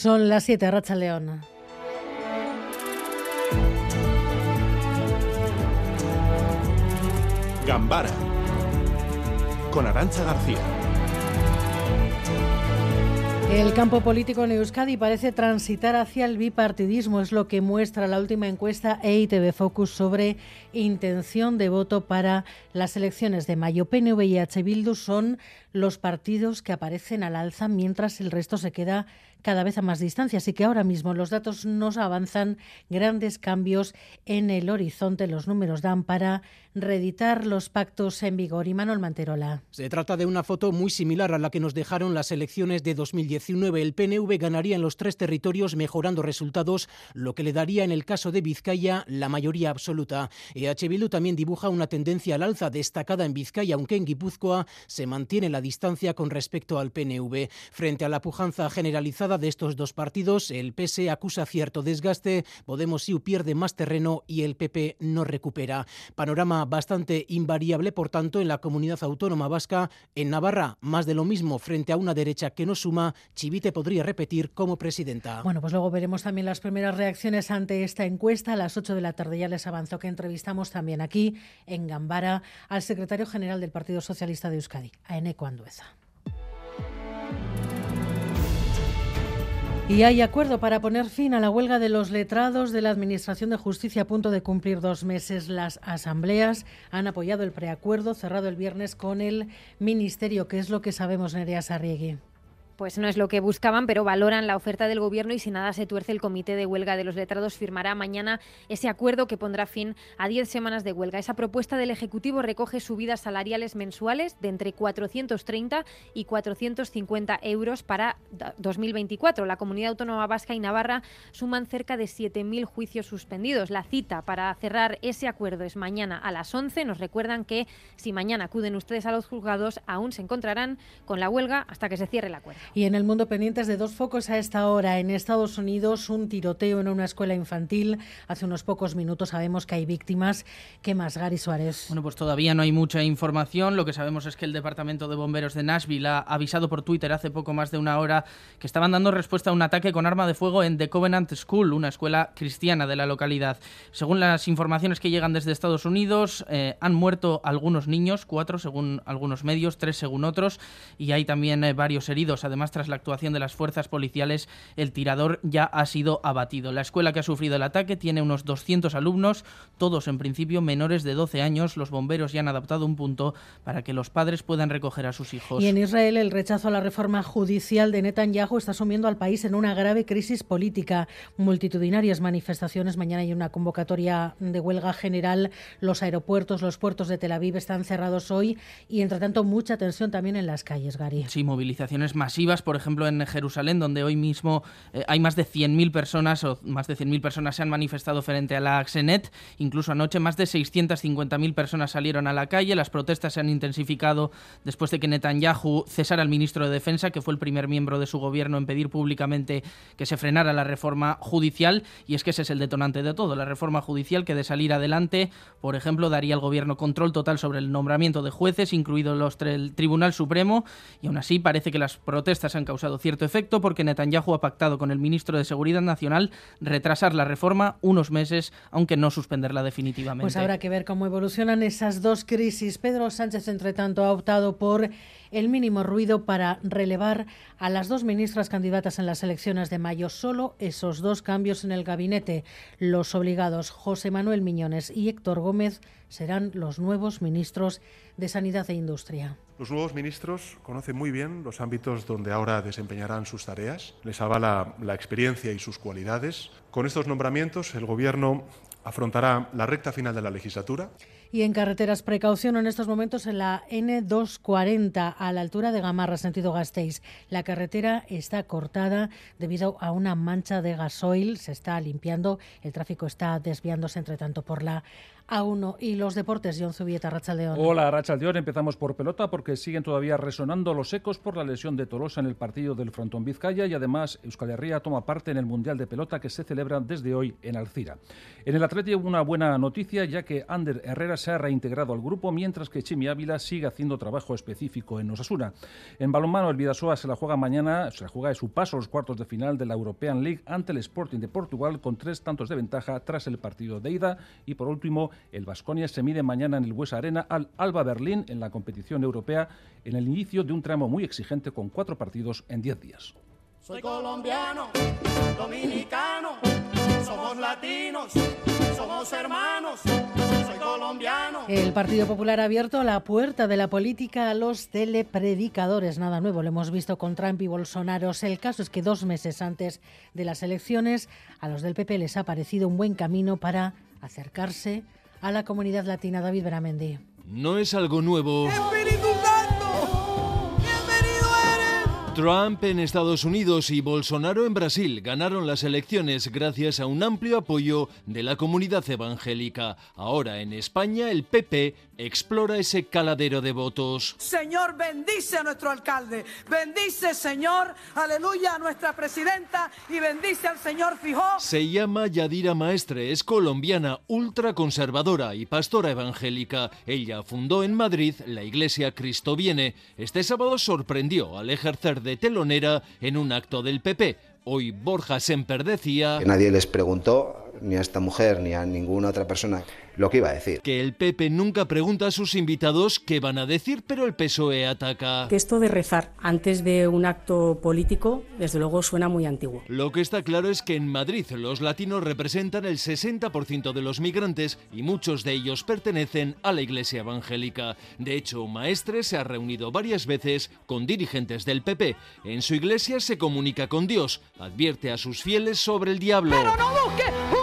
Son las 7, Racha León. Gambara con Arancha García. El campo político en Euskadi parece transitar hacia el bipartidismo, es lo que muestra la última encuesta EITB Focus sobre intención de voto para las elecciones de mayo. PNV y H. Bildu son los partidos que aparecen al alza mientras el resto se queda cada vez a más distancia. Así que ahora mismo los datos nos avanzan grandes cambios en el horizonte. Los números dan para reeditar los pactos en vigor. Y Manuel Manterola. Se trata de una foto muy similar a la que nos dejaron las elecciones de 2019. El PNV ganaría en los tres territorios mejorando resultados, lo que le daría en el caso de Vizcaya la mayoría absoluta. EH Bildu también dibuja una tendencia al alza destacada en Vizcaya, aunque en Guipúzcoa se mantiene la distancia con respecto al PNV. Frente a la pujanza generalizada de estos dos partidos, el PS acusa cierto desgaste, Podemos IU pierde más terreno y el PP no recupera. Panorama bastante invariable, por tanto, en la comunidad autónoma vasca. En Navarra, más de lo mismo frente a una derecha que no suma. Chivite podría repetir como presidenta. Bueno, pues luego veremos también las primeras reacciones ante esta encuesta. A las 8 de la tarde ya les avanzó que entrevistamos también aquí en Gambara al secretario general del Partido Socialista de Euskadi, a Eneco Andueza. Y hay acuerdo para poner fin a la huelga de los letrados de la Administración de Justicia a punto de cumplir dos meses. Las asambleas han apoyado el preacuerdo cerrado el viernes con el Ministerio, que es lo que sabemos, Nerea Sarriegui pues no es lo que buscaban, pero valoran la oferta del Gobierno y si nada se tuerce, el Comité de Huelga de los Letrados firmará mañana ese acuerdo que pondrá fin a 10 semanas de huelga. Esa propuesta del Ejecutivo recoge subidas salariales mensuales de entre 430 y 450 euros para 2024. La Comunidad Autónoma Vasca y Navarra suman cerca de 7.000 juicios suspendidos. La cita para cerrar ese acuerdo es mañana a las 11. Nos recuerdan que si mañana acuden ustedes a los juzgados, aún se encontrarán con la huelga hasta que se cierre el acuerdo. Y en el mundo pendientes de dos focos a esta hora. En Estados Unidos, un tiroteo en una escuela infantil. Hace unos pocos minutos sabemos que hay víctimas. ¿Qué más, Gary Suárez? Bueno, pues todavía no hay mucha información. Lo que sabemos es que el Departamento de Bomberos de Nashville ha avisado por Twitter hace poco más de una hora que estaban dando respuesta a un ataque con arma de fuego en The Covenant School, una escuela cristiana de la localidad. Según las informaciones que llegan desde Estados Unidos, eh, han muerto algunos niños, cuatro según algunos medios, tres según otros, y hay también eh, varios heridos. Además, Además, tras la actuación de las fuerzas policiales, el tirador ya ha sido abatido. La escuela que ha sufrido el ataque tiene unos 200 alumnos, todos en principio menores de 12 años. Los bomberos ya han adaptado un punto para que los padres puedan recoger a sus hijos. Y en Israel, el rechazo a la reforma judicial de Netanyahu está sumiendo al país en una grave crisis política. Multitudinarias manifestaciones. Mañana hay una convocatoria de huelga general. Los aeropuertos, los puertos de Tel Aviv están cerrados hoy y, entre tanto, mucha tensión también en las calles, Gary. Sí, movilizaciones masivas por ejemplo, en Jerusalén, donde hoy mismo eh, hay más de 100.000 personas o más de 100.000 personas se han manifestado frente a la Xenet. Incluso anoche más de 650.000 personas salieron a la calle. Las protestas se han intensificado después de que Netanyahu cesara al ministro de Defensa, que fue el primer miembro de su gobierno en pedir públicamente que se frenara la reforma judicial. Y es que ese es el detonante de todo. La reforma judicial que de salir adelante, por ejemplo, daría al gobierno control total sobre el nombramiento de jueces, incluido los Tribunal Supremo. Y aún así parece que las protestas estas han causado cierto efecto porque Netanyahu ha pactado con el ministro de Seguridad Nacional retrasar la reforma unos meses, aunque no suspenderla definitivamente. Pues habrá que ver cómo evolucionan esas dos crisis. Pedro Sánchez, entre tanto, ha optado por el mínimo ruido para relevar a las dos ministras candidatas en las elecciones de mayo. Solo esos dos cambios en el gabinete. Los obligados José Manuel Miñones y Héctor Gómez serán los nuevos ministros de Sanidad e Industria. Los nuevos ministros conocen muy bien los ámbitos donde ahora desempeñarán sus tareas, les avala la experiencia y sus cualidades. Con estos nombramientos, el Gobierno afrontará la recta final de la legislatura. Y en carreteras, precaución en estos momentos en la N240 a la altura de Gamarra, sentido Gasteiz. La carretera está cortada debido a una mancha de gasoil. Se está limpiando, el tráfico está desviándose entre tanto por la A1 y los deportes. John Zubieta, Rachaldeón. Hola, Rachaldeón. Empezamos por pelota porque siguen todavía resonando los ecos por la lesión de Tolosa en el partido del Frontón Vizcaya y además Euskal Herria toma parte en el Mundial de Pelota que se celebra desde hoy en Alcira. En el Atleti una buena noticia ya que Ander Herrera se ha reintegrado al grupo, mientras que Chimi Ávila sigue haciendo trabajo específico en Osasuna. En balonmano, el Vidasoa se la juega mañana, se la juega de su paso a los cuartos de final de la European League ante el Sporting de Portugal con tres tantos de ventaja tras el partido de ida. Y por último, el Vasconia se mide mañana en el Buesa Arena al Alba Berlín en la competición europea en el inicio de un tramo muy exigente con cuatro partidos en diez días. Soy colombiano, dominicano, somos latinos, somos hermanos. Soy colombiano. El Partido Popular ha abierto la puerta de la política a los telepredicadores. Nada nuevo, lo hemos visto con Trump y Bolsonaro. El caso es que dos meses antes de las elecciones, a los del PP les ha parecido un buen camino para acercarse a la comunidad latina. David Beramendi. No es algo nuevo. Trump en Estados Unidos y Bolsonaro en Brasil ganaron las elecciones gracias a un amplio apoyo de la comunidad evangélica. Ahora en España el PP explora ese caladero de votos. Señor, bendice a nuestro alcalde, bendice, Señor, aleluya, a nuestra presidenta y bendice al señor Fijó. Se llama Yadira Maestre, es colombiana, ultraconservadora y pastora evangélica. Ella fundó en Madrid la iglesia Cristo Viene. Este sábado sorprendió al ejercer de telonera en un acto del PP. Hoy Borja Semper decía... Que nadie les preguntó, ni a esta mujer, ni a ninguna otra persona, lo que iba a decir. Que el PP nunca pregunta a sus invitados qué van a decir, pero el PSOE ataca. Que esto de rezar antes de un acto político, desde luego suena muy antiguo. Lo que está claro es que en Madrid los latinos representan el 60% de los migrantes y muchos de ellos pertenecen a la iglesia evangélica. De hecho, Maestre se ha reunido varias veces con dirigentes del PP. En su iglesia se comunica con Dios, advierte a sus fieles sobre el diablo. Pero no busque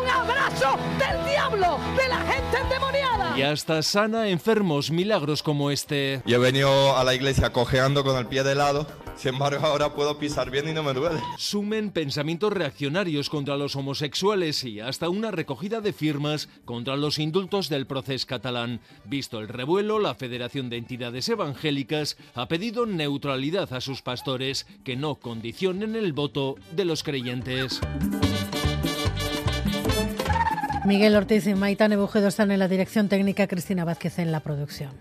del diablo, de la gente endemoniada. Y hasta sana enfermos milagros como este. Yo he venido a la iglesia cojeando con el pie de lado. Sin embargo, ahora puedo pisar bien y no me duele. Sumen pensamientos reaccionarios contra los homosexuales y hasta una recogida de firmas contra los indultos del proceso catalán. Visto el revuelo, la Federación de Entidades Evangélicas ha pedido neutralidad a sus pastores que no condicionen el voto de los creyentes. Miguel Ortiz y Maitane Bujedo están en la dirección técnica, Cristina Vázquez en la producción.